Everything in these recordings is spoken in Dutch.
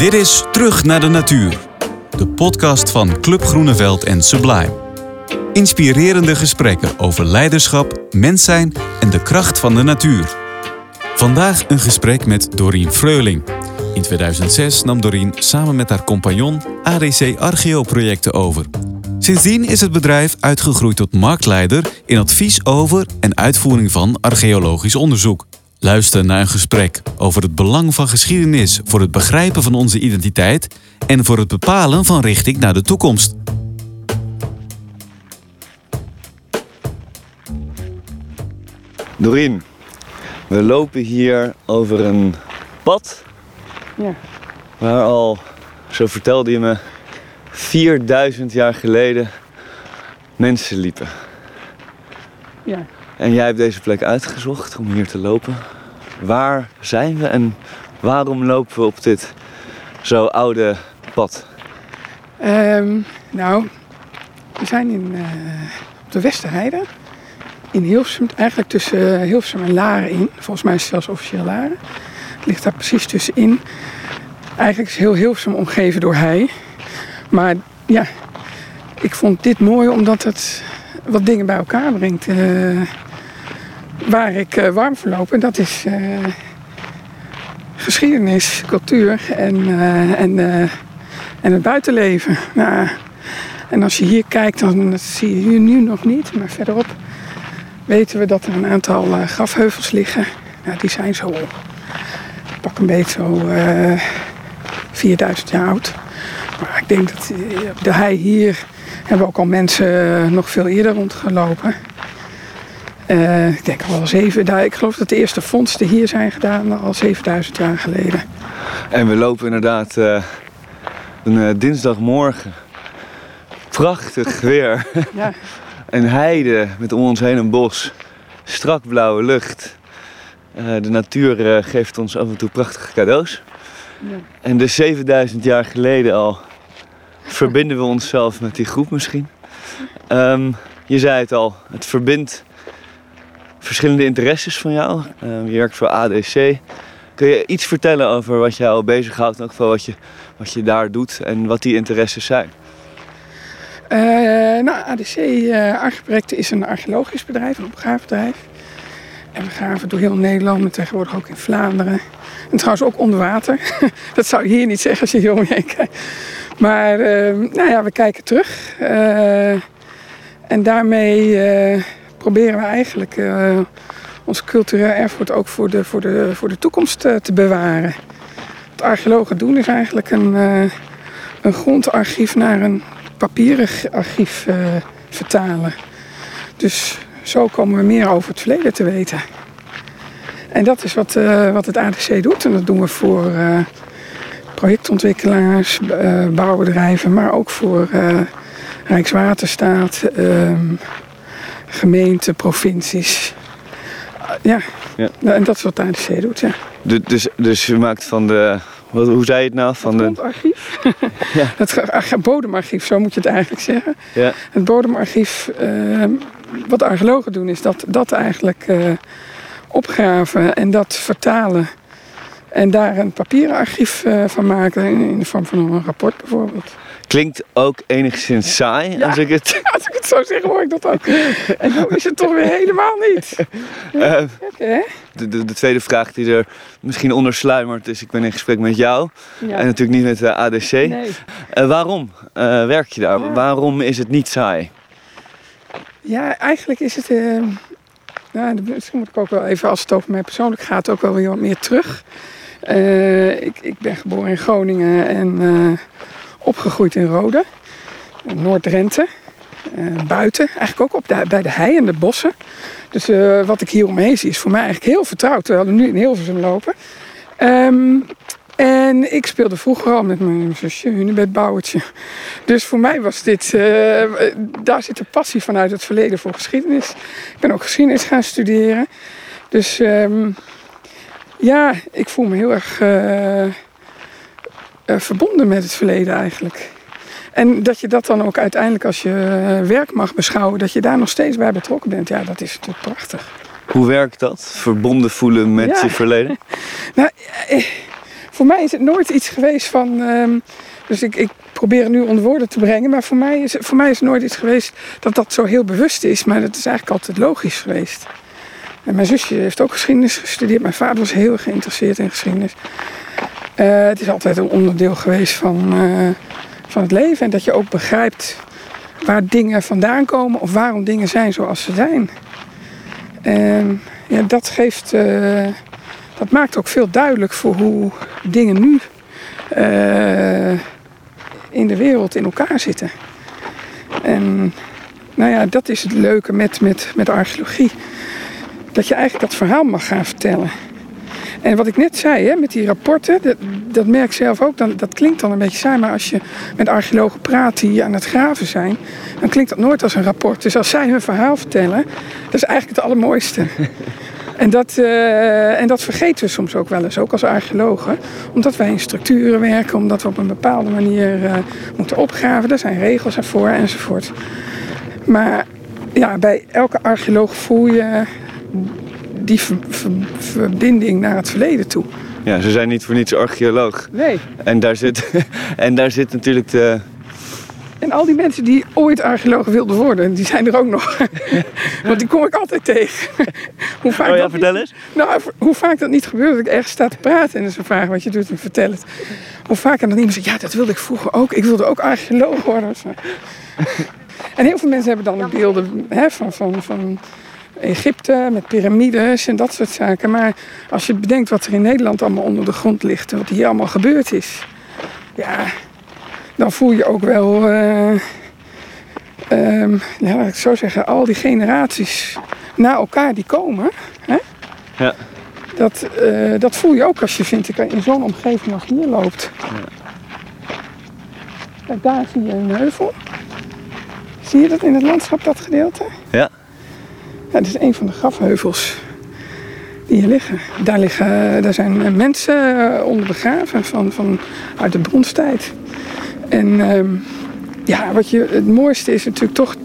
Dit is Terug naar de Natuur, de podcast van Club Groeneveld en Sublime. Inspirerende gesprekken over leiderschap, mens zijn en de kracht van de natuur. Vandaag een gesprek met Doreen Freuling. In 2006 nam Doreen samen met haar compagnon ADC Archeo-projecten over. Sindsdien is het bedrijf uitgegroeid tot marktleider in advies over en uitvoering van archeologisch onderzoek. Luister naar een gesprek over het belang van geschiedenis voor het begrijpen van onze identiteit en voor het bepalen van richting naar de toekomst. Doreen, we lopen hier over een pad Ja. waar al, zo vertelde je me, 4000 jaar geleden mensen liepen. Ja. En jij hebt deze plek uitgezocht om hier te lopen. Waar zijn we en waarom lopen we op dit zo oude pad? Ehm, nou, we zijn in, eh, op de Westerheide. In Hilversum, eigenlijk tussen eh, Hilversum en Laren in. Volgens mij is het zelfs officieel Laren. Het ligt daar precies tussenin. Eigenlijk is heel Hilversum omgeven door hei. Maar ja, ik vond dit mooi omdat het wat dingen bij elkaar brengt. eh, waar ik eh, warm voor. En dat is eh, geschiedenis, cultuur en, eh, en, en het buitenleven. Nou, en als je hier kijkt, dan dat zie je hier nu nog niet. Maar verderop weten we dat er een aantal grafheuvels liggen. Nou, die zijn zo pak een beetje zo eh 4000 jaar oud. Maar ik denk dat de hei hier hebben ook al mensen nog veel eerder rondgelopen. Eh, ik denk al wel zeven. Ik geloof dat de eerste vondsten hier zijn gedaan al 7000 jaar geleden. En we lopen inderdaad eh, een eh, dinsdagmorgen. Prachtig weer. Ja, Een heide met om ons heen een bos. Strak blauwe lucht. De natuur geeft ons af en toe prachtige cadeaus. Ja. En dus 7000 jaar geleden al verbinden we onszelf met die groep misschien. Ehm, je zei het al, het verbindt verschillende interesses van jou. Ehm, je werkt voor ADC. Kun je iets vertellen over wat jij al bezighoudt, in elk geval wat je, wat je daar doet en wat die interesses zijn? Eh, nou, ADC uh, Archeprojecten is een archeologisch bedrijf, een opgravebedrijf. En we graven door heel Nederland, maar tegenwoordig ook in Vlaanderen. En trouwens ook onder water. Dat zou je hier niet zeggen als je hier om je kijkt. Maar eh, nou ja, we kijken terug. Eh, en daarmee eh, proberen we eigenlijk eh, ons cultureel erfgoed ook voor de, voor de, voor de toekomst eh, te bewaren. Wat archeologen doen is eigenlijk een, eh, een grondarchief naar een papieren archief vertalen. Dus zo komen we meer over het verleden te weten. En dat is wat, wat het ADC doet. En dat doen we voor projectontwikkelaars, bouwbedrijven, maar ook voor Rijkswaterstaat, ehm, gemeenten, provincies. Ah, ja. Ja. Nou, en dat is wat het ADC doet, ja. Du- Dus, dus je maakt van de, wat, hoe zei je het nou? Van de, Grondarchief. Ja. Het ach, bodemarchief, zo moet je het eigenlijk zeggen. ja, Het bodemarchief, eh, wat archeologen doen, is dat, dat eigenlijk eh, opgraven en dat vertalen. En daar een papieren archief eh, van maken, in de vorm van een rapport bijvoorbeeld. Klinkt ook enigszins saai Ja. als ik het... Als ik het zo zeg, hoor ik dat ook. En nu is het toch weer helemaal niet. Eh, Oké, hè? de, de, de tweede vraag die er misschien onder sluimert is, ik ben in gesprek met jou Ja. en natuurlijk niet met de ADC. Nee. Eh, waarom eh, werk je daar? Ja. Waarom is het niet saai? Ja, eigenlijk is het. eh, nou, misschien moet ik ook wel even, als het over mij persoonlijk gaat, ook wel weer wat meer terug. Eh, ik, ik ben geboren in Groningen en eh, opgegroeid in Rode, Noord-Drenthe. Eh, buiten, eigenlijk ook op bij de hei en de bossen. Dus eh, wat ik hier omheen zie is voor mij eigenlijk heel vertrouwd, we nu in Hilversum lopen. Ehm, en ik speelde vroeger al met mijn zusje Hunebed Bouwertje. Dus voor mij was dit, eh, daar zit de passie vanuit het verleden voor geschiedenis. Ik ben ook geschiedenis gaan studeren. Dus ehm, ja, ik voel me heel erg verbonden met het verleden eigenlijk. En dat je dat dan ook uiteindelijk als je eh, werk mag beschouwen, dat je daar nog steeds bij betrokken bent. Ja, dat is natuurlijk prachtig. Hoe werkt dat? Verbonden voelen met Ja. je verleden? Nou, eh, voor mij is het nooit iets geweest van. ehm, dus ik, ik probeer het nu onder woorden te brengen. Maar voor mij, is, voor mij is het nooit iets geweest dat dat zo heel bewust is. Maar dat is eigenlijk altijd logisch geweest. En mijn zusje heeft ook geschiedenis gestudeerd. Mijn vader was heel geïnteresseerd in geschiedenis. Eh, het is altijd een onderdeel geweest van, eh, van het leven. En dat je ook begrijpt waar dingen vandaan komen of waarom dingen zijn zoals ze zijn. En ja, dat geeft. eh, dat maakt ook veel duidelijk voor hoe dingen nu in de wereld in elkaar zitten. En nou ja, dat is het leuke met, met, met archeologie. Dat je eigenlijk dat verhaal mag gaan vertellen. En wat ik net zei, hè, met die rapporten, dat, dat merk ik zelf ook. Dan, dat klinkt dan een beetje saai, maar als je met archeologen praat die aan het graven zijn, dan klinkt dat nooit als een rapport. Dus als zij hun verhaal vertellen, dat is eigenlijk het allermooiste. En dat, eh, en dat vergeten we soms ook wel eens, ook als archeologen. Omdat wij in structuren werken, omdat we op een bepaalde manier eh, moeten opgraven. Daar zijn regels ervoor enzovoort. Maar ja, bij elke archeoloog voel je die ver- ver- verbinding naar het verleden toe. Ja, ze zijn niet voor niets archeoloog. Nee. En daar zit, en daar zit natuurlijk de... En al die mensen die ooit archeoloog wilden worden, die zijn er ook nog. Want die kom ik altijd tegen. hoe vaak Oh ja, dat vertel niet- eens. Nou, hoe vaak dat niet gebeurt, dat ik ergens sta te praten en ze vragen wat je doet en vertel het. Hoe vaak en dan iemand zegt, ja, dat wilde ik vroeger ook. Ik wilde ook archeoloog worden. En heel veel mensen hebben dan ook beelden hè, van, van, van Egypte met piramides en dat soort zaken. Maar als je bedenkt wat er in Nederland allemaal onder de grond ligt en wat hier allemaal gebeurd is. Ja, dan voel je ook wel, eh, ehm, ja, laat ik het zo zeggen, al die generaties na elkaar die komen. Hè? Ja. Dat, eh, dat voel je ook als je vindt ik, in zo'n omgeving als hier loopt. Kijk, daar zie je een heuvel. Zie je dat in het landschap, dat gedeelte? Ja. Ja, dit is een van de grafheuvels die hier liggen. Daar, liggen, daar zijn eh, mensen eh, onder begraven van, van, uit de bronstijd. En ehm, ja, wat je, het mooiste is natuurlijk toch...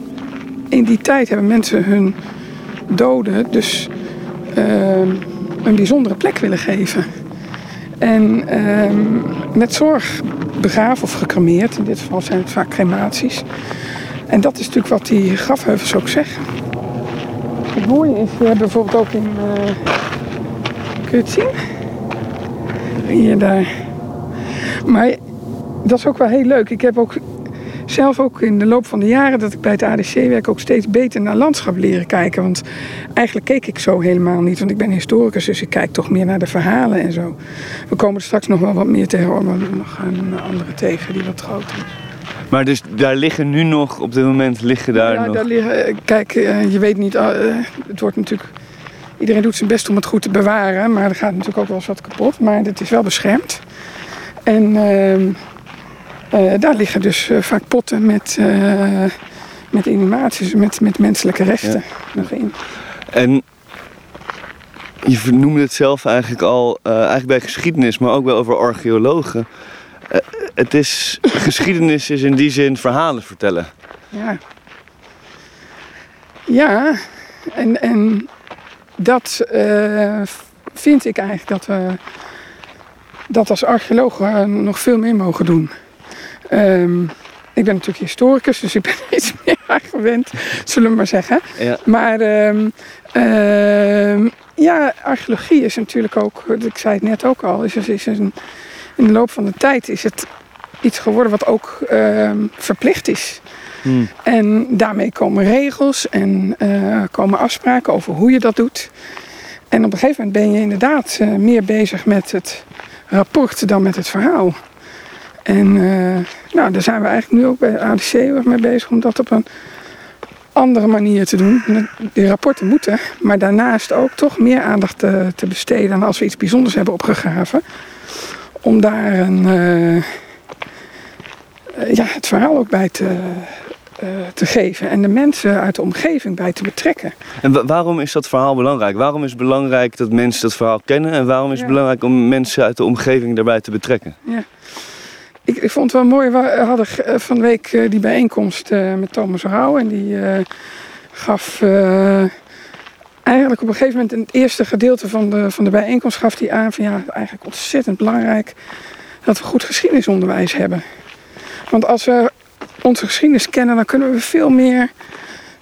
In die tijd hebben mensen hun doden dus ehm, een bijzondere plek willen geven. En ehm, met zorg begraven of gecremeerd. In dit geval zijn het vaak crematies. En dat is natuurlijk wat die grafheuvels ook zeggen. Het mooie is, we bijvoorbeeld ook in... eh, kun je het zien? Hier, daar. Maar dat is ook wel heel leuk. Ik heb ook zelf ook in de loop van de jaren dat ik bij het ADC werk ook steeds beter naar landschap leren kijken. Want eigenlijk keek ik zo helemaal niet. Want ik ben historicus, dus ik kijk toch meer naar de verhalen en zo. We komen er straks nog wel wat meer tegen. maar nog een andere tegen die wat groter is. Maar dus daar liggen nu nog, op dit moment liggen daar ja, nog... daar liggen, eh, kijk, eh, je weet niet, eh, het wordt natuurlijk, iedereen doet zijn best om het goed te bewaren, maar er gaat natuurlijk ook wel eens wat kapot, maar het is wel beschermd. En ehm, eh, daar liggen dus vaak potten met, met inhumaties, met, met menselijke resten nog in. En je noemde het zelf eigenlijk al, eigenlijk bij geschiedenis, maar ook wel over archeologen. Eh, het is, geschiedenis is in die zin verhalen vertellen. Ja. Ja, en, en dat eh, vind ik eigenlijk dat we dat als archeologen nog veel meer mogen doen. Ehm, ik ben natuurlijk historicus, dus ik ben iets meer aan gewend, zullen we maar zeggen. Ja. Maar ehm, ehm, ja, archeologie is natuurlijk ook, ik zei het net ook al, is, is een, in de loop van de tijd is het iets geworden wat ook ehm, verplicht is. Hmm. En daarmee komen regels en eh, komen afspraken over hoe je dat doet. En op een gegeven moment ben je inderdaad eh, meer bezig met het rapport dan met het verhaal. En eh, nou, daar zijn we eigenlijk nu ook bij ADC mee bezig om dat op een andere manier te doen. Die rapporten moeten, maar daarnaast ook toch meer aandacht te, te besteden aan als we iets bijzonders hebben opgegraven. Om daar een, eh, eh, ja, het verhaal ook bij te, eh, te geven en de mensen uit de omgeving bij te betrekken. En wa- waarom is dat verhaal belangrijk? Waarom is het belangrijk dat mensen dat verhaal kennen? En waarom is het Ja. belangrijk om mensen uit de omgeving daarbij te betrekken? Ik, ik vond het wel mooi, we hadden van de week die bijeenkomst met Thomas Rauw en die gaf eigenlijk op een gegeven moment in het eerste gedeelte van de, van de bijeenkomst gaf hij aan van ja, eigenlijk ontzettend belangrijk dat we goed geschiedenisonderwijs hebben. Want als we onze geschiedenis kennen, dan kunnen we veel meer,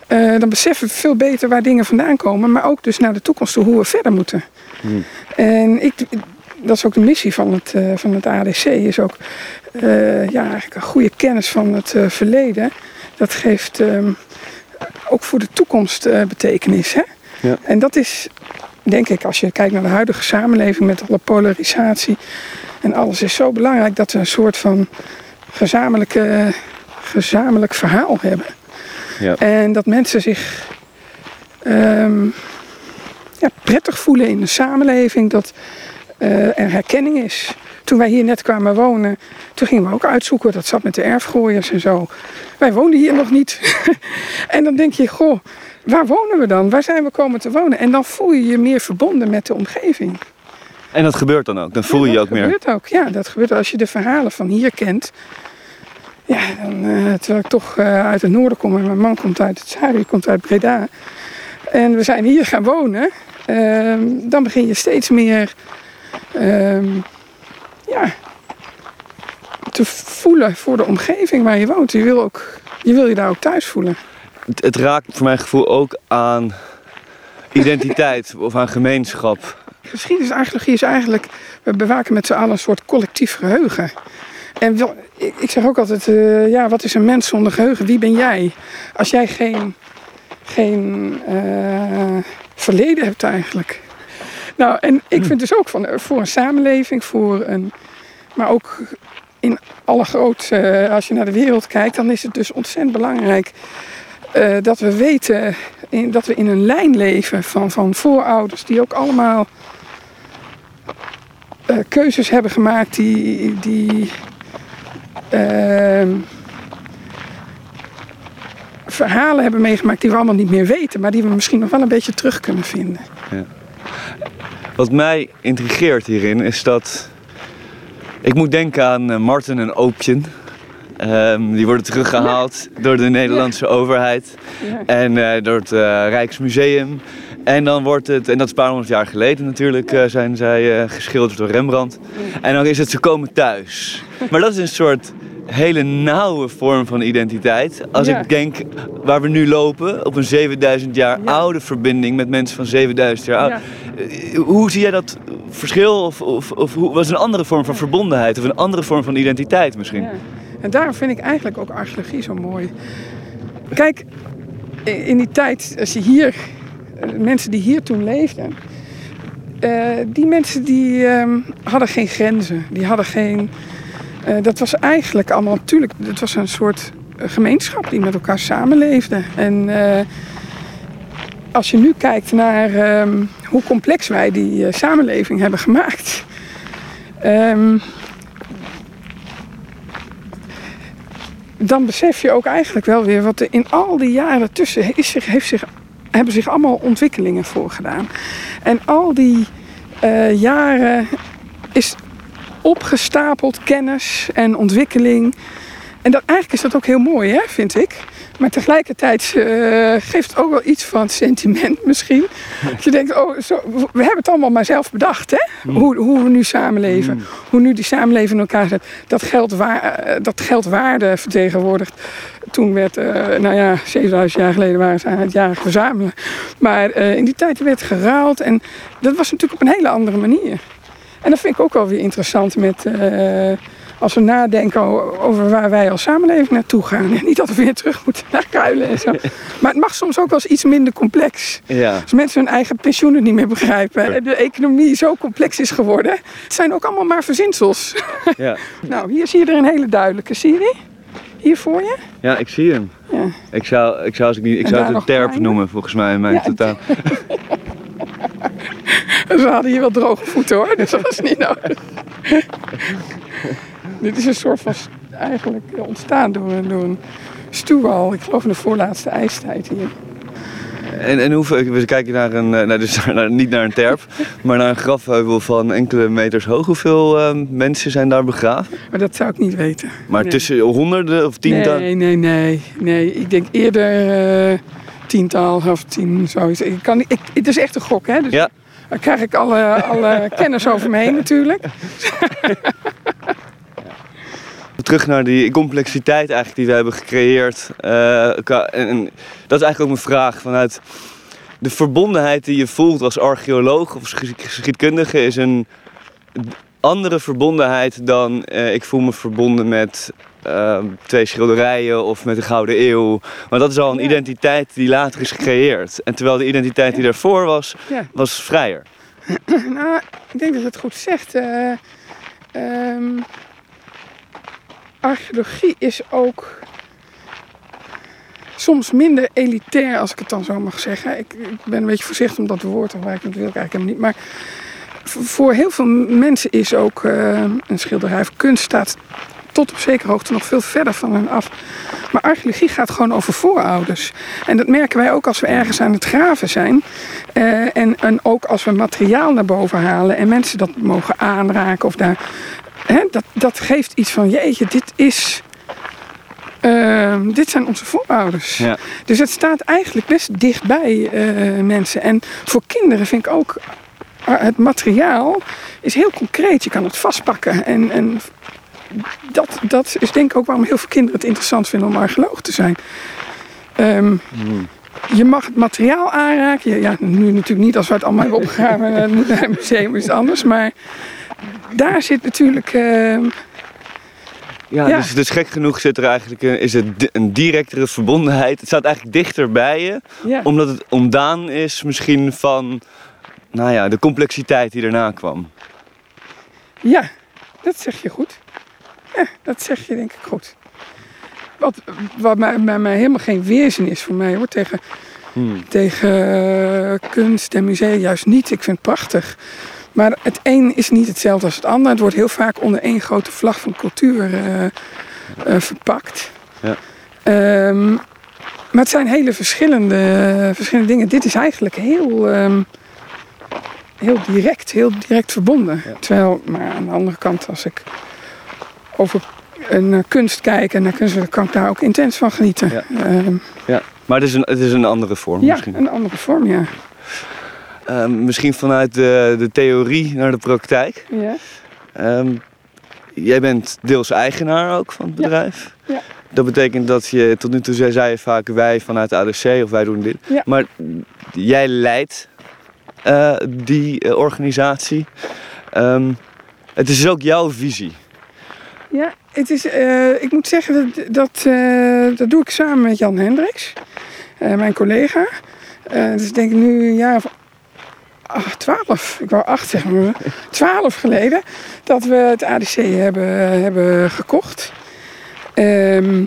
eh, dan beseffen we veel beter waar dingen vandaan komen, maar ook dus naar de toekomst toe hoe we verder moeten. Hmm. En ik, dat is ook de missie van het, eh, van het ADC, is ook eh, ja, eigenlijk een goede kennis van het verleden. Dat geeft ehm, ook voor de toekomst betekenis. Hè? Ja. En dat is, denk ik, als je kijkt naar de huidige samenleving met alle polarisatie en alles, is zo belangrijk dat we een soort van gezamenlijke, gezamenlijk verhaal hebben. Ja. En dat mensen zich ehm, ja, prettig voelen in de samenleving, dat eh, er herkenning is. Toen wij hier net kwamen wonen, toen gingen we ook uitzoeken. Dat zat met de erfgooiers en zo. Wij woonden hier nog niet. en dan denk je, goh, waar wonen we dan? Waar zijn we komen te wonen? En dan voel je je meer verbonden met de omgeving. En dat gebeurt dan ook. Dan voel je je ook dat meer. gebeurt ook. Ja, dat gebeurt als je de verhalen van hier kent. Ja, dan, eh, terwijl ik toch eh, uit het noorden kom en mijn man komt uit het zuiden, komt uit Breda. En we zijn hier gaan wonen. ehm, dan begin je steeds meer ehm, ja, te voelen voor de omgeving waar je woont. Je wil, ook, je wil je daar ook thuis voelen. Het, raakt voor mijn gevoel ook aan identiteit of aan gemeenschap. Geschiedenisarcheologie is eigenlijk, we bewaken met z'n allen een soort collectief geheugen. En ik, zeg ook altijd, eh, ja, wat is een mens zonder geheugen? Wie ben jij? Als jij geen, geen eh, verleden hebt eigenlijk. Nou, en ik vind dus ook van, eh, voor een samenleving, voor een, maar ook in alle groot, eh, als je naar de wereld kijkt, dan is het dus ontzettend belangrijk eh, dat we weten in, dat we in een lijn leven van, van voorouders die ook allemaal eh, keuzes hebben gemaakt die, die ehm, verhalen hebben meegemaakt die we allemaal niet meer weten, maar die we misschien nog wel een beetje terug kunnen vinden. Wat mij intrigeert hierin is dat. Ik moet denken aan eh, Martin en Oopjen. Ehm, die worden teruggehaald door de Nederlandse overheid en eh, door het eh, Rijksmuseum. En dan wordt het, en dat is een paar honderd jaar geleden natuurlijk, eh, zijn zij geschilderd door Rembrandt. En dan is het ze komen thuis. Maar dat is een soort hele nauwe vorm van identiteit. Als Ja. ik denk waar we nu lopen, op een 7000 jaar Ja. oude verbinding met mensen van 7000 jaar oud. Ja. Hoe zie jij dat verschil? Of, of, of hoe, was een andere vorm van verbondenheid of een andere vorm van identiteit misschien? En daarom vind ik eigenlijk ook archeologie zo mooi. Kijk, in die tijd, als je hier, eh, mensen die hier toen leefden, eh, die mensen die ehm, hadden geen grenzen, die hadden geen. eh, dat was eigenlijk allemaal natuurlijk, het was een soort gemeenschap die met elkaar samenleefde. En als je nu kijkt naar ehm, hoe complex wij die samenleving hebben gemaakt. ehm, dan besef je ook eigenlijk wel weer wat er in al die jaren tussen is zich, heeft zich, hebben zich allemaal ontwikkelingen voorgedaan. En al die eh, jaren is opgestapeld kennis en ontwikkeling. En dat, eigenlijk is dat ook heel mooi, hè, vind ik. Maar tegelijkertijd eh, geeft het ook wel iets van sentiment misschien. Dat je denkt, oh, zo, we hebben het allemaal maar zelf bedacht, hè? Hoe, hoe we nu samenleven. Hoe nu die samenleving in elkaar zit. Dat geld, wa- eh, dat geld waarde vertegenwoordigt. Toen werd, eh, nou ja, 7000 jaar geleden waren ze aan het jagen verzamelen. Maar in die tijd werd geruild. En dat was natuurlijk op een hele andere manier. En dat vind ik ook wel weer interessant met... als we nadenken over waar wij als samenleving naartoe gaan. En niet dat we weer terug moeten naar ruilen en zo. Maar het mag soms ook wel eens iets minder complex. Ja. Als mensen hun eigen pensioenen niet meer begrijpen. En de economie zo complex is geworden. Het zijn ook allemaal maar verzinsels. Ja. Nou, hier zie je er een hele duidelijke. Zie je die? Hier voor je? ja, ik zie hem. Ja. Ik zou, ik zou, als ik niet, ik zou het een terp noemen volgens mij in mijn Ja, totaal. Ze hadden hier wel droge voeten hoor. Dus dat was niet nodig. Dit is een soort van eigenlijk ontstaan door, een- door een stuwwal. Ik geloof in de voorlaatste ijstijd hier. En, en hoeveel, we kijken naar een, eh, nou, dus naar, niet naar een terp, maar naar een grafheuvel van enkele meters hoog. Hoeveel eh, mensen zijn daar begraven? Maar dat zou ik niet weten. Maar Nee. tussen honderden of tientallen? Nee, nee, nee. nee. Ik denk eerder eh, tiental of tien, zoiets. Ik kan, ik, het is echt een gok, hè? Dus Ja. Dan krijg ik alle, alle kennis over me heen natuurlijk. Terug naar die complexiteit eigenlijk die we hebben gecreëerd. Eh, en, en dat is eigenlijk ook mijn vraag. Vanuit de verbondenheid die je voelt als archeoloog of geschied- geschiedkundige is een andere verbondenheid dan eh, ik voel me verbonden met eh, twee schilderijen of met de Gouden Eeuw. Want dat is al een Ja. identiteit die later is gecreëerd. En terwijl de identiteit die daarvoor was, Ja. was vrijer. Nou, ik denk dat het goed zegt. Eh, ehm, archeologie is ook soms minder elitair, als ik het dan zo mag zeggen. Ik, ik ben een beetje voorzichtig om dat woord te gebruiken, dat wil ik eigenlijk helemaal niet. Maar voor heel veel mensen is ook eh, een schilderij of kunst staat tot op zekere hoogte nog veel verder van hen af. Maar archeologie gaat gewoon over voorouders. En dat merken wij ook als we ergens aan het graven zijn. Eh, en ook als we materiaal naar boven halen en mensen dat mogen aanraken of daar. Hè, dat, dat geeft iets van, jeetje, dit is. ehm, dit zijn onze voorouders. Ja. Dus het staat eigenlijk best dichtbij eh, mensen. En voor kinderen vind ik ook. eh, Het materiaal is heel concreet. Je kan het vastpakken. En, en dat, dat is denk ik ook waarom heel veel kinderen het interessant vinden om archeoloog te zijn. Ehm, je mag het materiaal aanraken. Ja, ja, nu natuurlijk niet als we het allemaal hebben opgegraven. Het moet naar het museum is het anders. Maar daar zit natuurlijk... ehm, Ja, Ja. Dus, dus gek genoeg zit er eigenlijk een, is het een directere verbondenheid. Het staat eigenlijk dichter bij je, ja, omdat het ontdaan is misschien van nou ja, de complexiteit die erna kwam. ja, dat zeg je goed. Ja, dat zeg je denk ik goed. Wat, wat mij, bij mij helemaal geen weerzin is voor mij hoor. Tegen, Hmm. tegen eh, kunst en musea juist niet. Ik vind het prachtig. Maar het een is niet hetzelfde als het ander. Het wordt heel vaak onder één grote vlag van cultuur eh, eh, verpakt. Ja. Ehm, maar het zijn hele verschillende, verschillende dingen. Dit is eigenlijk heel, ehm, heel direct, heel direct verbonden. Ja. Terwijl, maar aan de andere kant, als ik over een naar kunst kijk en naar kunst, dan kan ik daar ook intens van genieten. Ja. Ehm, Ja. Maar het is, een, het is een andere vorm ja, misschien. een andere vorm, ja. Ehm, misschien vanuit de, de theorie naar de praktijk. ja. Ehm, jij bent deels eigenaar ook van het bedrijf. Ja. Dat betekent dat je, tot nu toe zei, zei je vaak wij vanuit de ADC of wij doen dit. Ja. Maar jij leidt eh, die eh, organisatie. Ehm, het is dus ook jouw visie. Ja, het is, eh, ik moet zeggen, dat, dat, dat doe ik samen met Jan Hendricks, mijn collega. Dat is denk ik nu een jaar of twaalf, ik wou acht zeggen, maar twaalf geleden, dat we het ADC hebben, hebben gekocht. Ehm,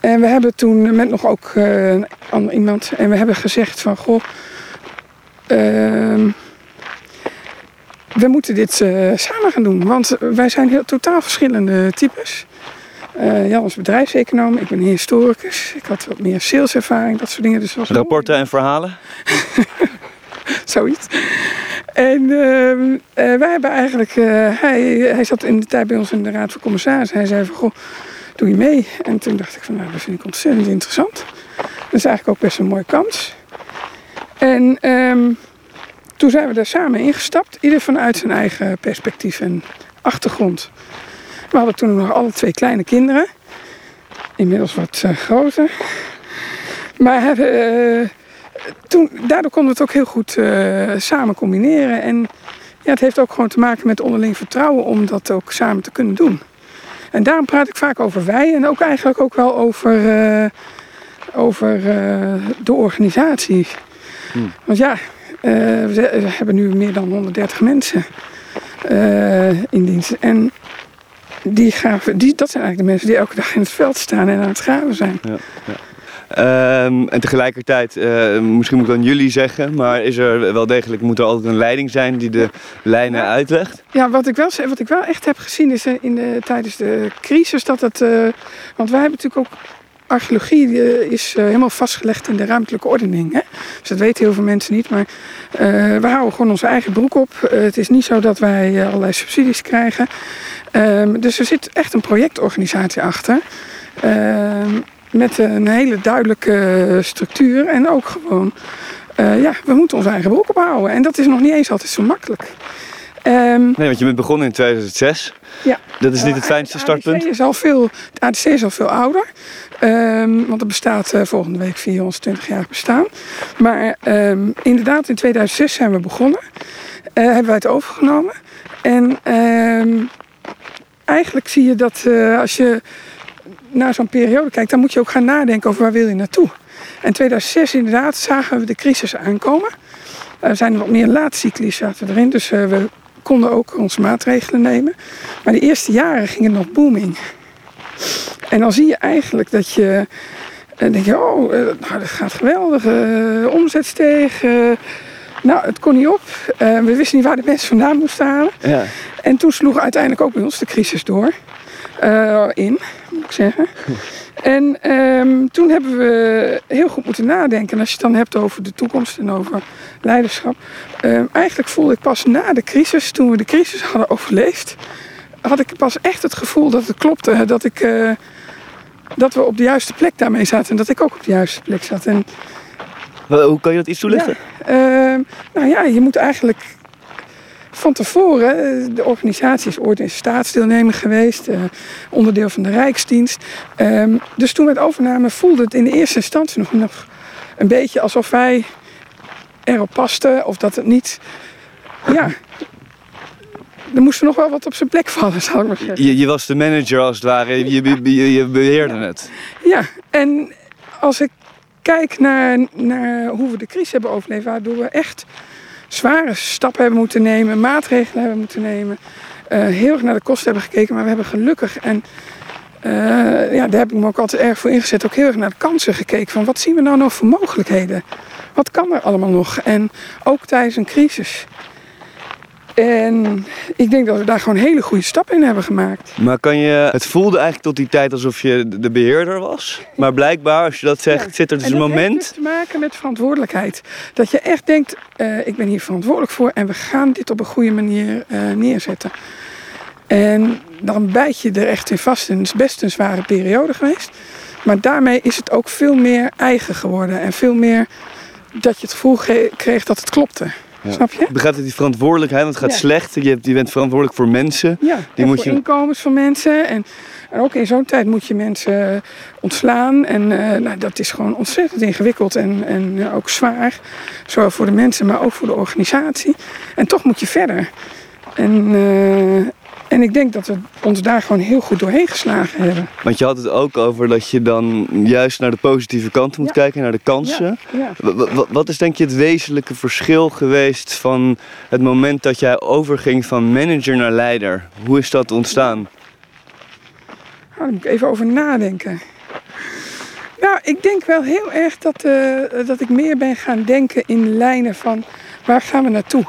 en we hebben toen met nog ook eh, ander iemand, en we hebben gezegd van, goh, ehm, we moeten dit eh, samen gaan doen. Want wij zijn heel totaal verschillende types. Eh, Jan is bedrijfseconoom, ik ben historicus. Ik had wat meer saleservaring, dat soort dingen. Dus was Rapporten en verhalen. zoiets. En ehm, eh, wij hebben eigenlijk... eh, hij, hij zat in de tijd bij ons in de Raad van Commissarissen. Hij zei van, goh, doe je mee? En toen dacht ik van, nou, dat vind ik ontzettend interessant. Dat is eigenlijk ook best een mooie kans. En ehm, toen zijn we daar samen ingestapt. Ieder vanuit zijn eigen perspectief en achtergrond. We hadden toen nog alle twee kleine kinderen. Inmiddels wat eh, groter. Maar hebben... toen, daardoor konden we het ook heel goed eh, samen combineren. En ja, het heeft ook gewoon te maken met onderling vertrouwen om dat ook samen te kunnen doen. En daarom praat ik vaak over wij en ook eigenlijk ook wel over, eh, over eh, de organisatie. Hmm. Want ja, we, hebben nu meer dan 130 mensen in dienst. En die graven, die, dat zijn eigenlijk de mensen die elke dag in het veld staan en aan het graven zijn. Ehm, en tegelijkertijd, eh, misschien moet ik dan jullie zeggen, maar is er wel degelijk, moet er altijd een leiding zijn die de lijnen Ja. uitlegt? Ja, wat ik wel, wat ik wel echt heb gezien is eh, in de, tijdens de crisis dat het. eh, want wij hebben natuurlijk ook. Archeologie is helemaal vastgelegd in de ruimtelijke ordening. Hè? Dus dat weten heel veel mensen niet. Maar we houden gewoon onze eigen broek op. Het is niet zo dat wij allerlei subsidies krijgen. Ehm, dus er zit echt een projectorganisatie achter. Met een hele duidelijke structuur en ook gewoon, eh, ja, we moeten ons eigen broek ophouden. En dat is nog niet eens altijd zo makkelijk. Ehm, Nee, want je bent begonnen in 2006. ja. Dat is niet het Eh, fijnste startpunt. ADC is al veel, het ADC is al veel ouder. Ehm, want het bestaat eh, volgende week 420-jarig bestaan. Maar ehm, inderdaad, in 2006 zijn we begonnen. Hebben wij het overgenomen. En eigenlijk zie je dat als je naar zo'n periode kijkt, dan moet je ook gaan nadenken over waar wil je naartoe. En 2006 inderdaad zagen we de crisis aankomen. Er zijn er wat meer laatcyclies zaten erin, dus eh, we konden ook onze maatregelen nemen. Maar de eerste jaren ging het nog booming. En dan zie je eigenlijk dat je, eh, denk je, oh, eh, nou, dat gaat geweldig, eh, omzet steeg. nou, het kon niet op. We wisten niet waar de mensen vandaan moesten halen. Ja. En toen sloeg uiteindelijk ook bij ons de crisis door. Eh, in, moet ik zeggen. En ehm, toen hebben we heel goed moeten nadenken. En als je het dan hebt over de toekomst en over leiderschap. ehm, eigenlijk voelde ik pas na de crisis, toen we de crisis hadden overleefd. had ik pas echt het gevoel dat het klopte. Dat, ik, eh, dat we op de juiste plek daarmee zaten. En dat ik ook op de juiste plek zat. En Hoe kan je dat iets toelichten? Ehm, nou ja, je moet eigenlijk van tevoren, eh, de organisatie is ooit een staatsdeelnemer geweest, eh, onderdeel van de Rijksdienst. Ehm, dus toen we het overnamen voelde het in de eerste instantie nog, nog een beetje alsof wij erop pasten of dat het niet, ja, er moest nog wel wat op zijn plek vallen, zal ik maar zeggen. Je, je was de manager als het ware, je, je, je, je beheerde het. Ja, en als ik kijk naar, naar hoe we de crisis hebben overleefd, waardoor we echt zware stappen hebben moeten nemen, maatregelen hebben moeten nemen, eh, heel erg naar de kosten hebben gekeken, maar we hebben gelukkig en eh, ja, daar heb ik me ook altijd erg voor ingezet, ook heel erg naar de kansen gekeken van wat zien we nou nog voor mogelijkheden? Wat kan er allemaal nog? En ook tijdens een crisis. En ik denk dat we daar gewoon hele goede stappen in hebben gemaakt. Maar kan je, het voelde eigenlijk tot die tijd alsof je de- de beheerder was. Maar blijkbaar, als je dat zegt, Ja. zit er dus En een dat heeft moment. dus te maken met verantwoordelijkheid. Dat je echt denkt, eh, ik ben hier verantwoordelijk voor en we gaan dit op een goede manier eh, neerzetten. En dan bijt je er echt in vast. En het is best een zware periode geweest. Maar daarmee is het ook veel meer eigen geworden. En veel meer dat je het gevoel ge- kreeg dat het klopte. Ja. Snap je? Begrijpt het die verantwoordelijkheid, want het gaat Ja. slecht. Je, bent verantwoordelijk voor mensen. Ja, Die en moet voor je- inkomens van mensen. En, en ook in zo'n tijd moet je mensen eh, ontslaan. En eh, nou, dat is gewoon ontzettend ingewikkeld en, en eh, ook zwaar. Zowel voor de mensen, maar ook voor de organisatie. En toch moet je verder. En, en ik denk dat we ons daar gewoon heel goed doorheen geslagen hebben. Want je had het ook over dat je dan juist naar de positieve kant moet Ja. kijken, naar de kansen. Ja. Wa- wa- Wat is denk je het wezenlijke verschil geweest van het moment dat jij overging van manager naar leider? Hoe is dat ontstaan? Nou, daar moet ik even over nadenken. Nou, ik denk wel heel erg dat, eh, dat ik meer ben gaan denken in lijnen van waar gaan we naartoe?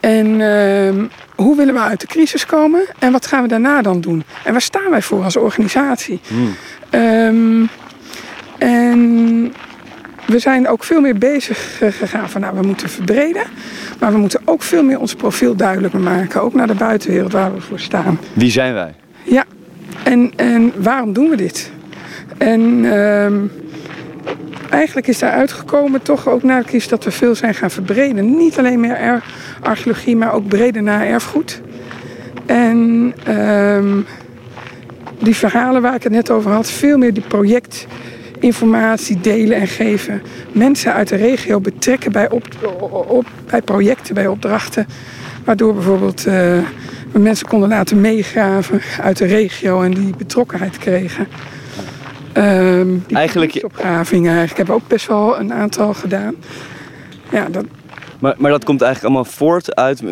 En ehm, hoe willen we uit de crisis komen? En wat gaan we daarna dan doen? En waar staan wij voor als organisatie? Hmm. Ehm, en we zijn ook veel meer bezig gegaan van nou, we moeten verbreden. Maar we moeten ook veel meer ons profiel duidelijker maken. Ook naar de buitenwereld waar we voor staan. Wie zijn wij? Ja, en, en waarom doen we dit? En ehm, eigenlijk is daar uitgekomen toch ook na de crisis dat we veel zijn gaan verbreden. Niet alleen meer er- archeologie, maar ook breder naar erfgoed. En ehm, die verhalen waar ik het net over had, veel meer die projectinformatie delen en geven. Mensen uit de regio betrekken bij, op, bij projecten, bij opdrachten. Waardoor bijvoorbeeld we mensen konden laten meegraven uit de regio en die betrokkenheid kregen. Ehm die Eigenlijk- opgravingen, hebben we ook best wel een aantal gedaan. Ja, dat, Maar, maar dat komt eigenlijk allemaal voort uit.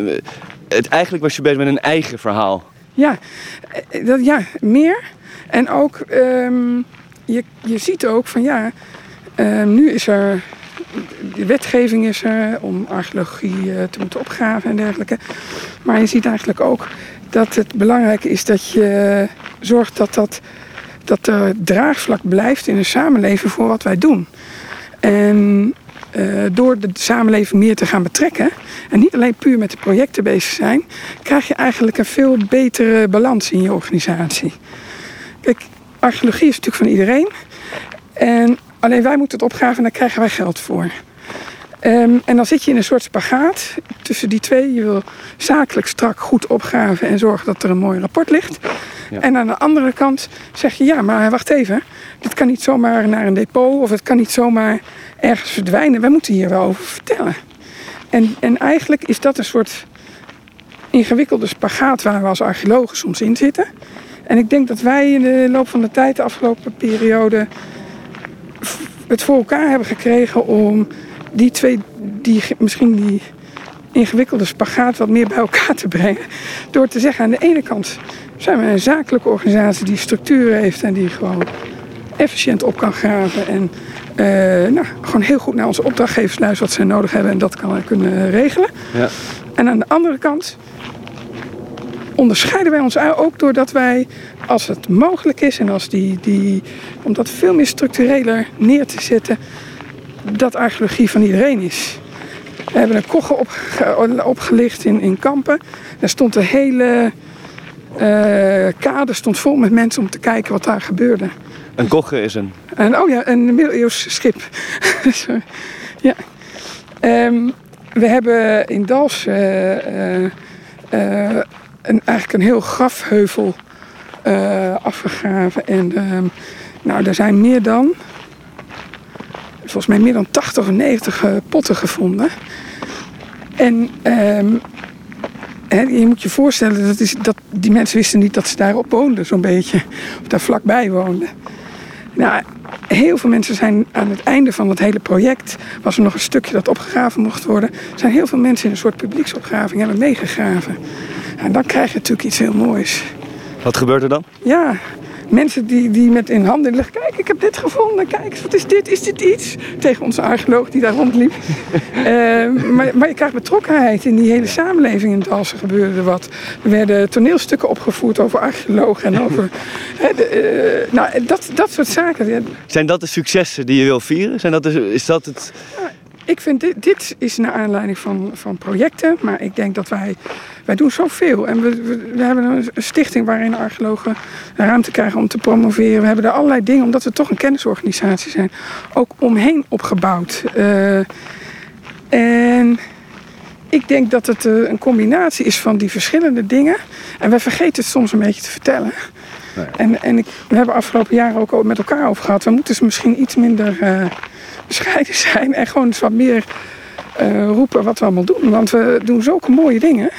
Het, eigenlijk was je bezig met een eigen verhaal. Ja, eh, dat, ja meer. En ook, ehm, je, je ziet ook van ja, ehm, nu is er, de wetgeving is er om archeologie eh, te moeten opgraven en dergelijke. Maar je ziet eigenlijk ook dat het belangrijk is dat je zorgt dat, dat, dat er draagvlak blijft in de samenleving voor wat wij doen. En eh, door de samenleving meer te gaan betrekken en niet alleen puur met de projecten bezig zijn, krijg je eigenlijk een veel betere balans in je organisatie. Kijk, archeologie is natuurlijk van iedereen. En alleen wij moeten het opgraven en daar krijgen wij geld voor. Ehm, en dan zit je in een soort spagaat tussen die twee. Je wil zakelijk strak goed opgraven en zorgen dat er een mooi rapport ligt. Ja. En aan de andere kant zeg je ja, maar wacht even. Dit kan niet zomaar naar een depot of het kan niet zomaar ergens verdwijnen. Wij moeten hier wel over vertellen. En, en eigenlijk is dat een soort ingewikkelde spagaat waar we als archeologen soms in zitten. En ik denk dat wij in de loop van de tijd, de afgelopen periode, het voor elkaar hebben gekregen om die twee, die, misschien die ingewikkelde spagaat wat meer bij elkaar te brengen. Door te zeggen aan de ene kant zijn we een zakelijke organisatie die structuur heeft en die gewoon efficiënt op kan graven. En eh, nou, gewoon heel goed naar onze opdrachtgevers luisteren wat zij nodig hebben en dat kan kunnen regelen. Ja. En aan de andere kant onderscheiden wij ons ook doordat wij, als het mogelijk is en als die, die, om dat veel meer structureler neer te zetten, dat archeologie van iedereen is. We hebben een kogge opge- opgelicht in, in Kampen. Daar stond de hele eh, kade stond vol met mensen om te kijken wat daar gebeurde. Een kogge is een. En, oh ja, een middeleeuws schip. Ja. Ehm, we hebben in Dals eh, eh, eh, een, eigenlijk een heel grafheuvel eh, afgegraven. En ehm, nou, er zijn meer dan, volgens mij meer dan 80 of 90 eh, potten gevonden. En ehm, je moet je voorstellen, dat is, dat, die mensen wisten niet dat ze daarop woonden, zo'n beetje. Of daar vlakbij woonden. Nou, heel veel mensen zijn aan het einde van het hele project, was er nog een stukje dat opgegraven mocht worden, zijn heel veel mensen in een soort publieksopgraving hebben meegegraven. En dan krijg je natuurlijk iets heel moois. Wat gebeurt er dan? Ja, mensen die, die met in handen leggen, kijk, ik heb dit gevonden, kijk, wat is dit, is dit iets? Tegen onze archeoloog die daar rondliep. Eh, maar, maar je krijgt betrokkenheid in die hele samenleving in Dalsen gebeurde er wat. Er werden toneelstukken opgevoerd over archeologen en over... hè, de, eh, nou, dat, dat soort zaken. Zijn dat de successen die je wil vieren? Zijn dat de, is dat het. Ik vind dit, dit is naar aanleiding van, van projecten, maar ik denk dat wij, wij doen zoveel. En we, we, we hebben een stichting waarin archeologen ruimte krijgen om te promoveren. We hebben er allerlei dingen, omdat we toch een kennisorganisatie zijn, ook omheen opgebouwd. Eh, en ik denk dat het eh, een combinatie is van die verschillende dingen. En wij vergeten het soms een beetje te vertellen. Nee. En, en ik, we hebben afgelopen jaren ook met elkaar over gehad. We moeten dus misschien iets minder eh, bescheiden zijn. En gewoon eens wat meer eh, roepen wat we allemaal doen. Want we doen zulke mooie dingen.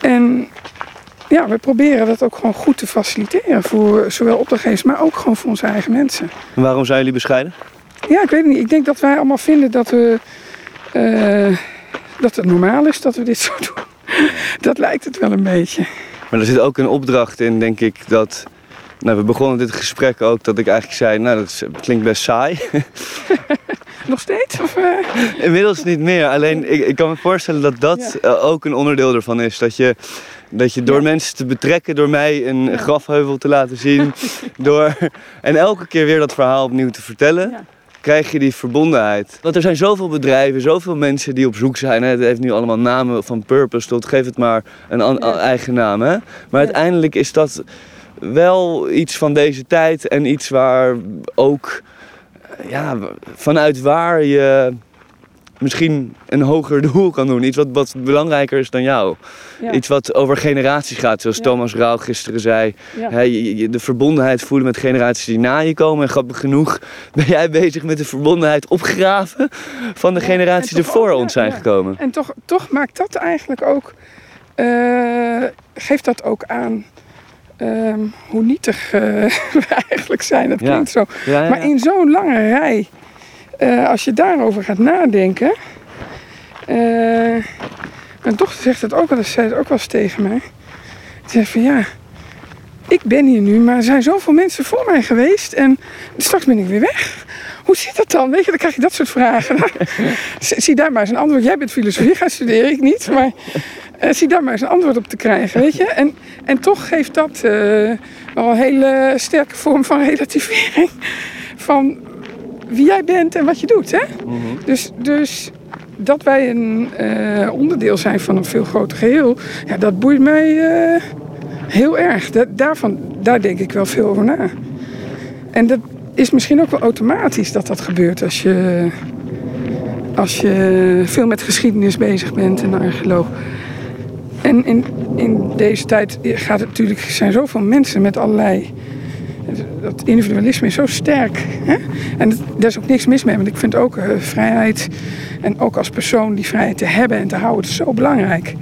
En ja, we proberen dat ook gewoon goed te faciliteren. Voor zowel opdrachtgevers, maar ook gewoon voor onze eigen mensen. En waarom zijn jullie bescheiden? Ja, ik weet het niet. Ik denk dat wij allemaal vinden dat we... eh, dat het normaal is dat we dit zo doen. Dat lijkt het wel een beetje. Maar er zit ook een opdracht in, denk ik, dat. Nou, we begonnen dit gesprek ook dat ik eigenlijk zei, nou dat is- klinkt best saai. Nog steeds? Of, eh? Inmiddels niet meer. Alleen ik, ik kan me voorstellen dat dat eh, ook een onderdeel ervan is. Dat je, dat je door Ja. mensen te betrekken, door mij een Ja. grafheuvel te laten zien. door, en elke keer weer dat verhaal opnieuw te vertellen. Krijg je die verbondenheid. Want er zijn zoveel bedrijven, zoveel mensen die op zoek zijn. Hè. Het heeft nu allemaal namen van purpose tot geef het maar een Ja. eigen naam. Hè. Maar uiteindelijk is dat wel iets van deze tijd en iets waar ook ja, vanuit waar je misschien een hoger doel kan doen. Iets wat, wat belangrijker is dan jou. Ja. Iets wat over generaties gaat, zoals Ja. Thomas Rauw gisteren zei. Ja. De verbondenheid voelen met generaties die na je komen. En grappig genoeg ben jij bezig met de verbondenheid opgraven van de generaties en die voor ook, ons zijn gekomen. En toch, toch maakt dat eigenlijk ook, eh, geeft dat ook aan ehm, hoe nietig eh, we eigenlijk zijn. Dat klinkt zo. Maar in zo'n lange rij, eh, als je daarover gaat nadenken. eh, mijn dochter zegt het ook wel eens, zei het ook wel eens tegen mij. Ze zegt van ja, ik ben hier nu, maar er zijn zoveel mensen voor mij geweest en straks ben ik weer weg. Hoe zit dat dan? Weet je, dan krijg je dat soort vragen. Zie daar maar eens een antwoord. Jij bent filosofie gaan studeren, ik niet. Maar eh, zie daar maar eens een antwoord op te krijgen, weet je. En, en toch geeft dat eh, wel een hele sterke vorm van relativering. Van wie jij bent en wat je doet, hè. Dus, dus dat wij een eh, onderdeel zijn van een veel groter geheel... Ja, dat boeit mij heel erg. Dat, daarvan, daar denk ik wel veel over na. En dat, is misschien ook wel automatisch dat dat gebeurt als je, als je veel met geschiedenis bezig bent en archeoloog. En in, in deze tijd gaat het natuurlijk, zijn zoveel mensen met allerlei. Dat individualisme is zo sterk. Hè? En daar is ook niks mis mee, want ik vind ook uh, vrijheid. En ook als persoon die vrijheid te hebben en te houden, is zo belangrijk.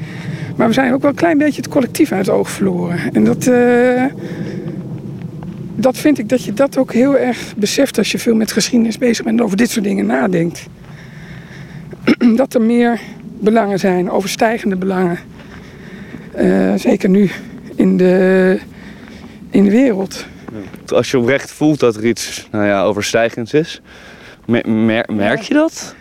Maar we zijn ook wel een klein beetje het collectief uit het oog verloren. En dat, uh, dat vind ik dat je dat ook heel erg beseft als je veel met geschiedenis bezig bent en over dit soort dingen nadenkt. dat er meer belangen zijn, overstijgende belangen. Uh, zeker nu in de, in de wereld. Als je oprecht voelt dat er iets nou ja, overstijgends is, mer merk je dat?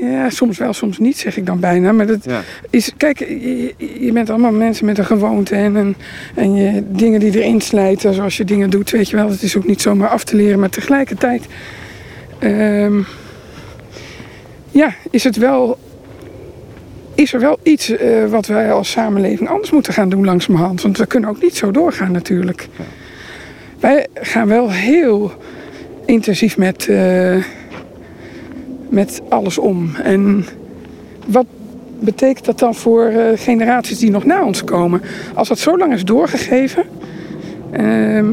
Ja, soms wel, soms niet, zeg ik dan bijna. Maar dat Ja. is, kijk, je, je bent allemaal mensen met een gewoonte en, een, en je, dingen die erin slijten, zoals je dingen doet, weet je wel. Het is ook niet zomaar af te leren, maar tegelijkertijd ehm, ja, is het wel, is er wel iets eh, wat wij als samenleving anders moeten gaan doen langzamerhand. Want we kunnen ook niet zo doorgaan natuurlijk. Wij gaan wel heel intensief met, eh, met alles om. En wat betekent dat dan voor eh, generaties die nog na ons komen? Als dat zo lang is doorgegeven. ehm,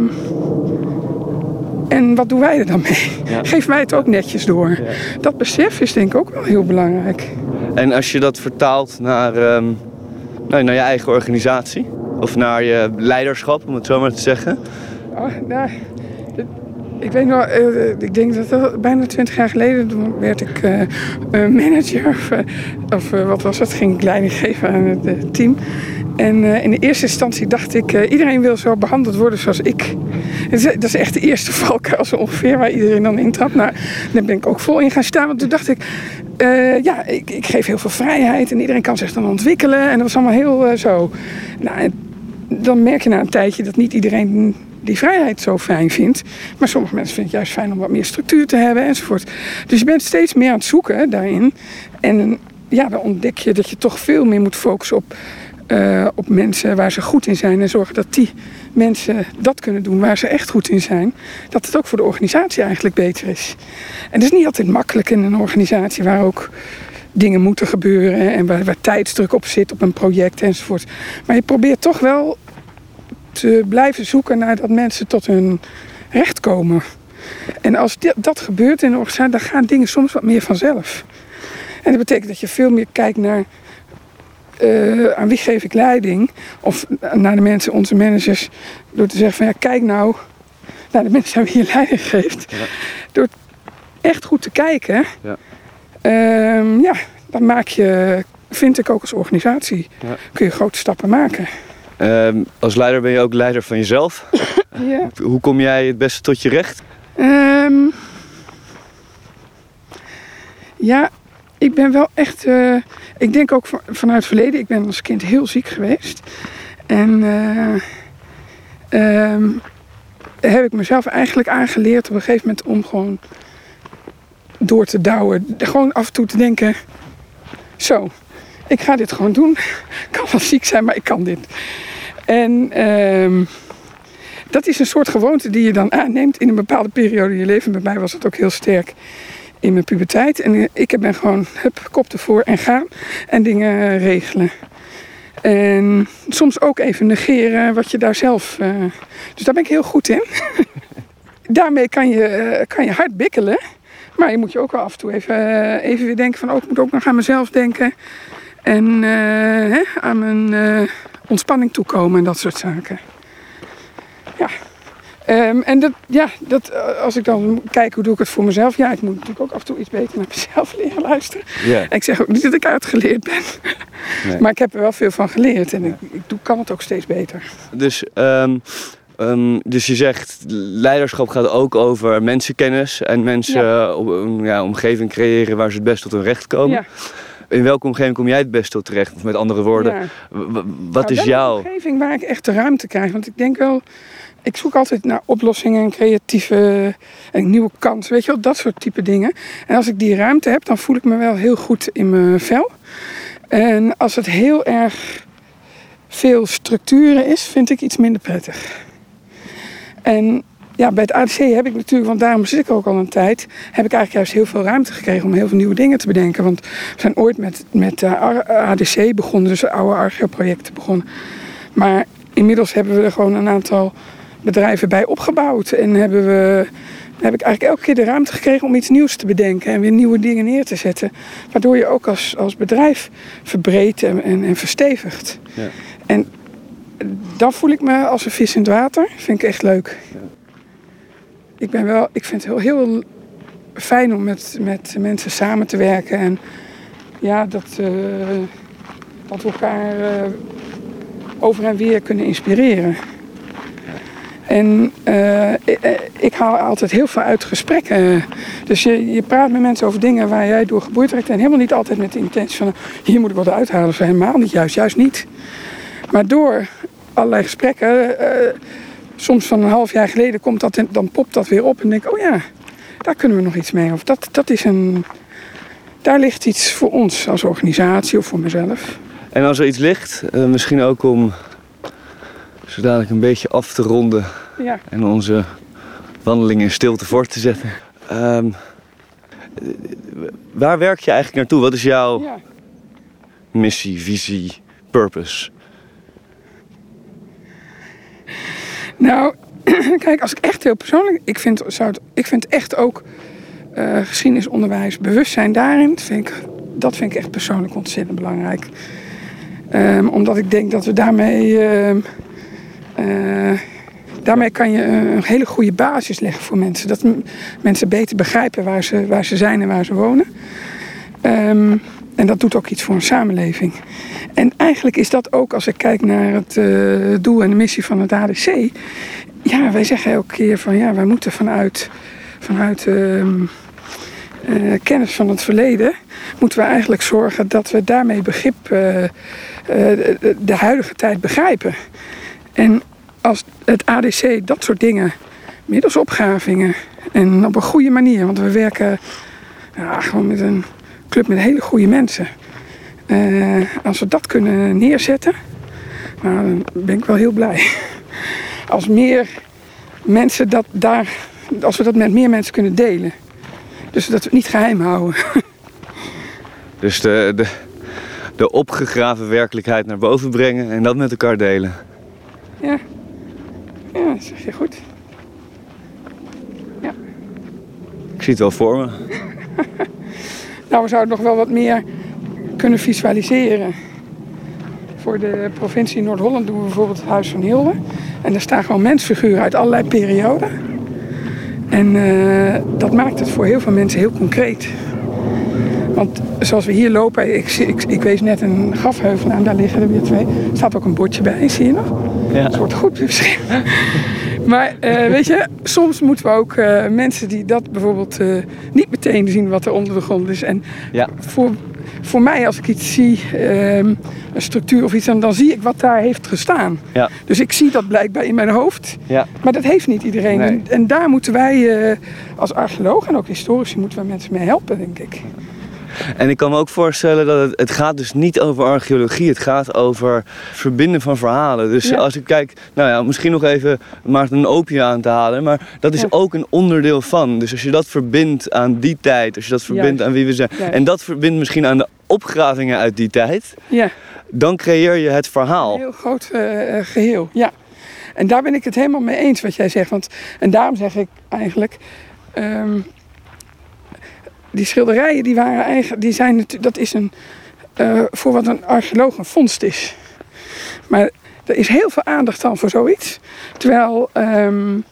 en wat doen wij er dan mee? Ja. Geven wij het ook netjes door? Dat besef is denk ik ook wel heel belangrijk. En als je dat vertaalt naar, ehm, nou, naar je eigen organisatie, of naar je leiderschap, om het zo maar te zeggen. Oh, nou, ik weet nog, eh, ik denk dat dat bijna twintig jaar geleden, toen werd ik eh, eh, manager of, eh, of eh, wat was het, ging ik leiding geven aan het eh, team. En eh, in de eerste instantie dacht ik, eh, iedereen wil zo behandeld worden zoals ik. Dat is, echt de eerste valkuil zo ongeveer waar iedereen dan intrapt. Nou, daar ben ik ook vol in gaan staan, want toen dacht ik, eh, ja, ik, ik geef heel veel vrijheid en iedereen kan zich dan ontwikkelen. En dat was allemaal heel eh, zo. Nou, dan merk je na een tijdje dat niet iedereen die vrijheid zo fijn vindt. Maar sommige mensen vinden het juist fijn om wat meer structuur te hebben enzovoort. Dus je bent steeds meer aan het zoeken daarin. En ja, dan ontdek je dat je toch veel meer moet focussen op, eh, op mensen waar ze goed in zijn. En zorgen dat die mensen dat kunnen doen waar ze echt goed in zijn. Dat het ook voor de organisatie eigenlijk beter is. En het is niet altijd makkelijk in een organisatie waar ook dingen moeten gebeuren en waar, waar tijdsdruk op zit op een project enzovoort. Maar je probeert toch wel te blijven zoeken naar dat mensen tot hun recht komen. En als dat gebeurt in een organisatie, dan gaan dingen soms wat meer vanzelf. En dat betekent dat je veel meer kijkt naar eh, aan wie geef ik leiding. Of naar de mensen, onze managers, door te zeggen van ja, kijk nou naar de mensen aan wie je leiding geeft. Ja. Door echt goed te kijken, Ja. ehm, ja, dan maak je, vind ik ook als organisatie, Ja. kun je grote stappen maken. Ehm, als leider ben je ook leider van jezelf. Ja. Hoe kom jij het beste tot je recht? Ehm, ja, ik ben wel echt. eh, ik denk ook van- vanuit het verleden. Ik ben als kind heel ziek geweest. En ehm, heb ik mezelf eigenlijk aangeleerd op een gegeven moment om gewoon door te douwen. Gewoon af en toe te denken: zo, ik ga dit gewoon doen. Ik kan wel ziek zijn, maar ik kan dit. En. ehm, dat is een soort gewoonte die je dan aanneemt in een bepaalde periode in je leven. Bij mij was het ook heel sterk in mijn puberteit. En eh, ik ben gewoon, hup, kop ervoor en gaan en dingen regelen. En soms ook even negeren wat je daar zelf... eh, dus daar ben ik heel goed in. Daarmee kan je, eh, kan je hard bikkelen. Maar je moet je ook wel af en toe even, even weer denken van... Oh, ik moet ook nog aan mezelf denken. En hè, aan mijn ontspanning toekomen en dat soort zaken. Ja. Ehm, en dat, ja, dat, eh, als ik dan kijk hoe doe ik het voor mezelf. Ja, ik moet natuurlijk ook af en toe iets beter naar mezelf leren luisteren. En ik zeg ook niet dat ik uitgeleerd ben. Nee. Maar ik heb er wel veel van geleerd. En ik, ik doe, kan het ook steeds beter. Dus, ehm, ehm, dus je zegt, leiderschap gaat ook over mensenkennis en mensen Ja. om- een ja, omgeving creëren waar ze het best tot hun recht komen. Ja, In welke omgeving kom jij het best tot terecht? Of met andere woorden, ja. wat Nou, is jouw... Een omgeving waar ik echt de ruimte krijg. Want ik denk wel, ik zoek altijd naar oplossingen en creatieve en nieuwe kansen. Weet je wel, dat soort type dingen. En als ik die ruimte heb, dan voel ik me wel heel goed in mijn vel. En als het heel erg veel structuren is, vind ik iets minder prettig. En ja, bij het ADC heb ik natuurlijk, want daarom zit ik ook al een tijd, heb ik eigenlijk juist heel veel ruimte gekregen om heel veel nieuwe dingen te bedenken. Want we zijn ooit met, met ADC begonnen, dus oude archeoprojecten begonnen. Maar inmiddels hebben we er gewoon een aantal bedrijven bij opgebouwd. En hebben we, heb ik eigenlijk elke keer de ruimte gekregen om iets nieuws te bedenken en weer nieuwe dingen neer te zetten. Waardoor je ook als, als bedrijf verbreedt en, en, en verstevigt. Ja. En dan voel ik me als een vis in het water. Vind ik echt leuk. Ja. Ik, ben wel, ik vind het heel, heel fijn om met, met mensen samen te werken. En ja, dat, uh, dat we elkaar uh, over en weer kunnen inspireren. En uh, ik, haal altijd heel veel uit gesprekken. Dus je, je praat met mensen over dingen waar jij door geboeid raakt. En helemaal niet altijd met de intentie van hier moet ik wat uithalen. Of helemaal niet, juist, juist niet. Maar door allerlei gesprekken, soms van een half jaar geleden komt dat en dan popt dat weer op. En denk ik, oh ja, daar kunnen we nog iets mee. Of dat, dat is een, daar ligt iets voor ons als organisatie of voor mezelf. En als er iets ligt, misschien ook om zo dadelijk een beetje af te ronden ja. en onze wandeling in stilte voort te zetten. Um, waar werk je eigenlijk naartoe? Wat is jouw ja. missie, visie, purpose? Nou, kijk, als ik echt heel persoonlijk... Ik vind, zou ik vind echt ook uh, geschiedenisonderwijs, bewustzijn daarin... Ik, dat vind ik echt persoonlijk ontzettend belangrijk. Um, omdat ik denk dat we daarmee... Uh, uh, daarmee kan je een hele goede basis leggen voor mensen. Dat mensen beter begrijpen waar ze, waar ze zijn en waar ze wonen. Um, en dat doet ook iets voor een samenleving. En eigenlijk is dat ook, als ik kijk naar het uh, doel en de missie van het ADC. Ja, wij zeggen elke keer van ja, wij moeten vanuit, vanuit uh, uh, kennis van het verleden. moeten we eigenlijk zorgen dat we daarmee begrip de, de huidige tijd begrijpen. En als het ADC dat soort dingen, middels opgravingen en op een goede manier, want we werken ja, gewoon met een club met hele goede mensen. Uh, als we dat kunnen neerzetten, nou, dan ben ik wel heel blij. Als meer mensen dat daar, als we dat met meer mensen kunnen delen. Dus dat we het niet geheim houden. Dus de, de, de opgegraven werkelijkheid naar boven brengen en dat met elkaar delen. Ja, ja dat zeg je goed. Ja. Ik zie het wel voor me. Nou, we zouden nog wel wat meer kunnen visualiseren. Voor de provincie Noord-Holland doen we bijvoorbeeld het Huis van Hilde. En daar staan gewoon mensfiguren uit allerlei perioden. En uh, dat maakt het voor heel veel mensen heel concreet. Want zoals we hier lopen, ik, ik, ik wees net een grafheuvel aan, daar liggen er weer twee. Er staat ook een bordje bij, zie je nog? Ja. Het wordt goed beschreven. Maar uh, weet je, soms moeten we ook uh, mensen die dat bijvoorbeeld uh, niet meteen zien wat er onder de grond is. En ja. voor, voor mij, als ik iets zie, um, een structuur of iets, dan, dan zie ik wat daar heeft gestaan. Ja. Dus ik zie dat blijkbaar in mijn hoofd. Ja. Maar dat heeft niet iedereen. Nee. En, en, daar moeten wij als archeoloog en ook historici moeten we mensen mee helpen, denk ik. En ik kan me ook voorstellen dat het, het gaat dus niet over archeologie. Het gaat over verbinden van verhalen. Dus als ik kijk, nou ja, misschien nog even maar een opium aan te halen. Maar dat is ook een onderdeel van. Dus als je dat verbindt aan die tijd. Als je dat verbindt aan wie we zijn. En dat verbindt misschien aan de opgravingen uit die tijd. Ja. Dan creëer je het verhaal. Een heel groot uh, geheel, ja. En daar ben ik het helemaal mee eens wat jij zegt. Want, en daarom zeg ik eigenlijk... Um, die schilderijen die waren eigen, die zijn dat is een, uh, voor wat een archeoloog een vondst is. Maar er is heel veel aandacht dan voor zoiets. Terwijl um,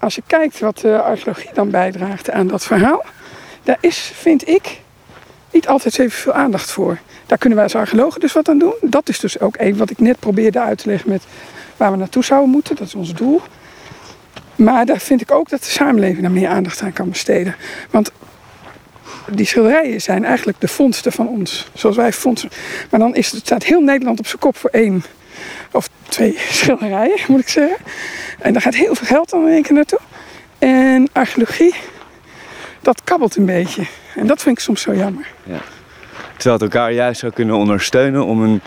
als je kijkt wat de archeologie dan bijdraagt aan dat verhaal, daar is, vind ik, niet altijd even veel aandacht voor. Daar kunnen wij als archeologen dus wat aan doen. Dat is dus ook een wat ik net probeerde uit te leggen met waar we naartoe zouden moeten. Dat is ons doel. Maar daar vind ik ook dat de samenleving daar meer aandacht aan kan besteden. Want die schilderijen zijn eigenlijk de vondsten van ons. Zoals wij fondsen. Maar dan is het, staat heel Nederland op zijn kop voor één of twee schilderijen, moet ik zeggen. En daar gaat heel veel geld dan in één keer naartoe. En archeologie, dat kabbelt een beetje. En dat vind ik soms zo jammer. Ja. Terwijl het elkaar juist zou kunnen ondersteunen om een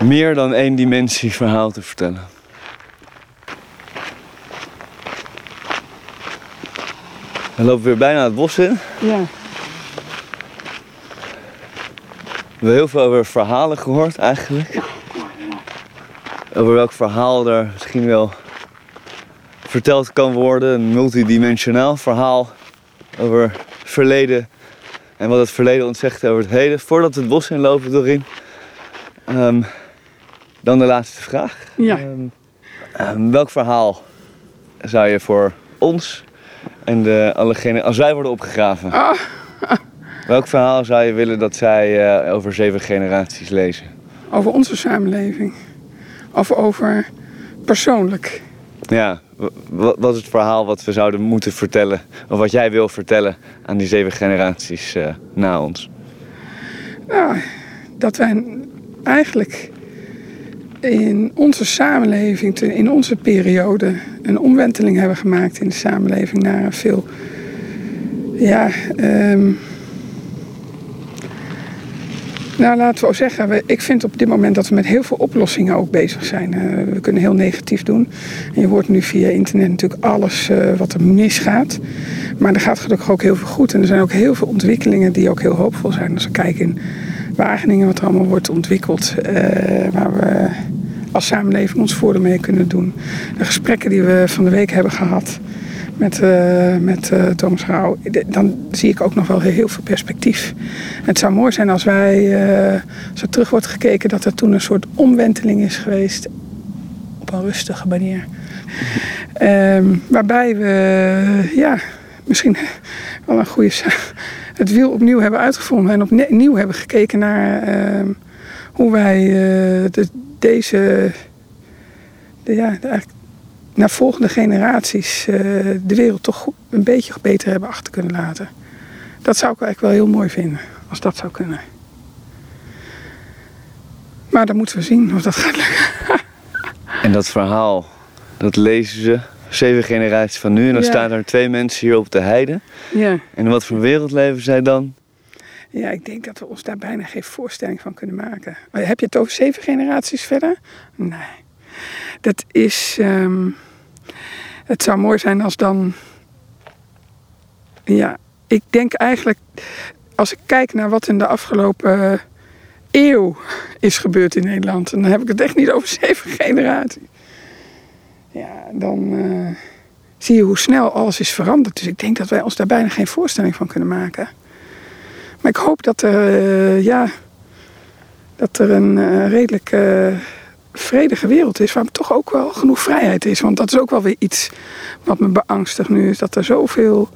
meer dan één dimensie verhaal te vertellen. We lopen weer bijna het bos in. Ja. We hebben heel veel over verhalen gehoord eigenlijk. Over welk verhaal er misschien wel verteld kan worden. Een multidimensionaal verhaal over het verleden. En wat het verleden ons zegt over het heden. Voordat we het bos inlopen, Doreen. Ehm, dan de laatste vraag. Ja. Ehm, ehm, welk verhaal zou je voor ons en de, alle gene- als wij worden opgegraven, Ah, welk verhaal zou je willen dat zij eh, over zeven generaties lezen? over onze samenleving. Of over persoonlijk. Ja, wat is het verhaal wat we zouden moeten vertellen, of wat jij wil vertellen aan die zeven generaties eh, na ons? Nou, dat wij eigenlijk in onze samenleving, in onze periode, een omwenteling hebben gemaakt in de samenleving naar een veel. Ja, ehm, nou laten we zeggen, ik vind op dit moment dat we met heel veel oplossingen ook bezig zijn. Eh, we kunnen heel negatief doen. En je hoort nu via internet natuurlijk alles eh, wat er misgaat. Maar er gaat gelukkig ook heel veel goed. En er zijn ook heel veel ontwikkelingen die ook heel hoopvol zijn. Als we kijken in Wageningen wat er allemaal wordt ontwikkeld. eh, waar we als samenleving ons voordeel mee kunnen doen. De gesprekken die we van de week hebben gehad met, eh, met eh, Thomas Rauw. Dan zie ik ook nog wel heel veel perspectief. Het zou mooi zijn als wij, eh, als er terug wordt gekeken, dat er toen een soort omwenteling is geweest. Op een rustige manier. Ehm, waarbij we, ja, misschien wel een goede het wiel opnieuw hebben uitgevonden en opnieuw hebben gekeken naar ehm, hoe wij de, deze, de, ja, de, naar volgende generaties eh, de wereld toch goed- een beetje beter hebben achter kunnen laten. Dat zou ik eigenlijk wel heel mooi vinden, als dat zou kunnen. Maar dan moeten we zien of dat gaat lukken. En dat verhaal, dat lezen ze, zeven generaties van nu. En dan Ja. staan er twee mensen hier op de heide. Ja. En wat voor wereld leven zij dan? Ja, ik denk dat we ons daar bijna geen voorstelling van kunnen maken. Maar Heb je het over zeven generaties verder? Nee. Dat is. ehm, het zou mooi zijn als dan. Ja, ik denk eigenlijk. Als ik kijk naar wat in de afgelopen eeuw is gebeurd in Nederland. En dan heb ik het echt niet over zeven generaties. Ja, dan eh, zie je hoe snel alles is veranderd. Dus ik denk dat wij ons daar bijna geen voorstelling van kunnen maken. Maar ik hoop dat er, eh, ja, dat er een eh, redelijk eh, vredige wereld is. Waar toch ook wel genoeg vrijheid is. Want dat is ook wel weer iets wat me beangstigt nu. Is dat er zoveel,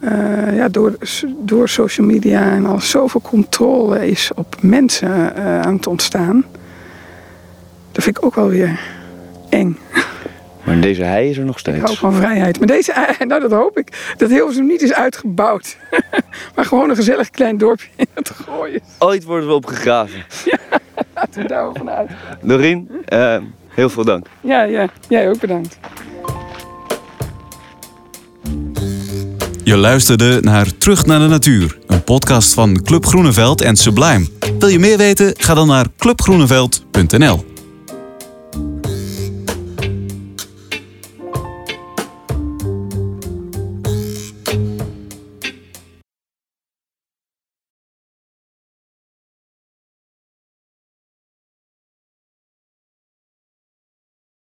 eh, ja, door, door social media en al zoveel controle is op mensen eh, aan het ontstaan. Dat vind ik ook wel weer eng. Maar deze hei is er nog Ik hou steeds. van vrijheid. Maar deze, nou dat hoop ik, dat Hilversum niet is uitgebouwd. maar gewoon een gezellig klein dorpje in het gooien. Ooit worden we opgegraven. Laten we daar wel van uit. Doreen, eh, heel veel dank. Ja, ja, jij ook bedankt. Je luisterde naar Terug naar de Natuur, een podcast van Club Groeneveld en Sublime. Wil je meer weten? Ga dan naar clubgroeneveld.nl.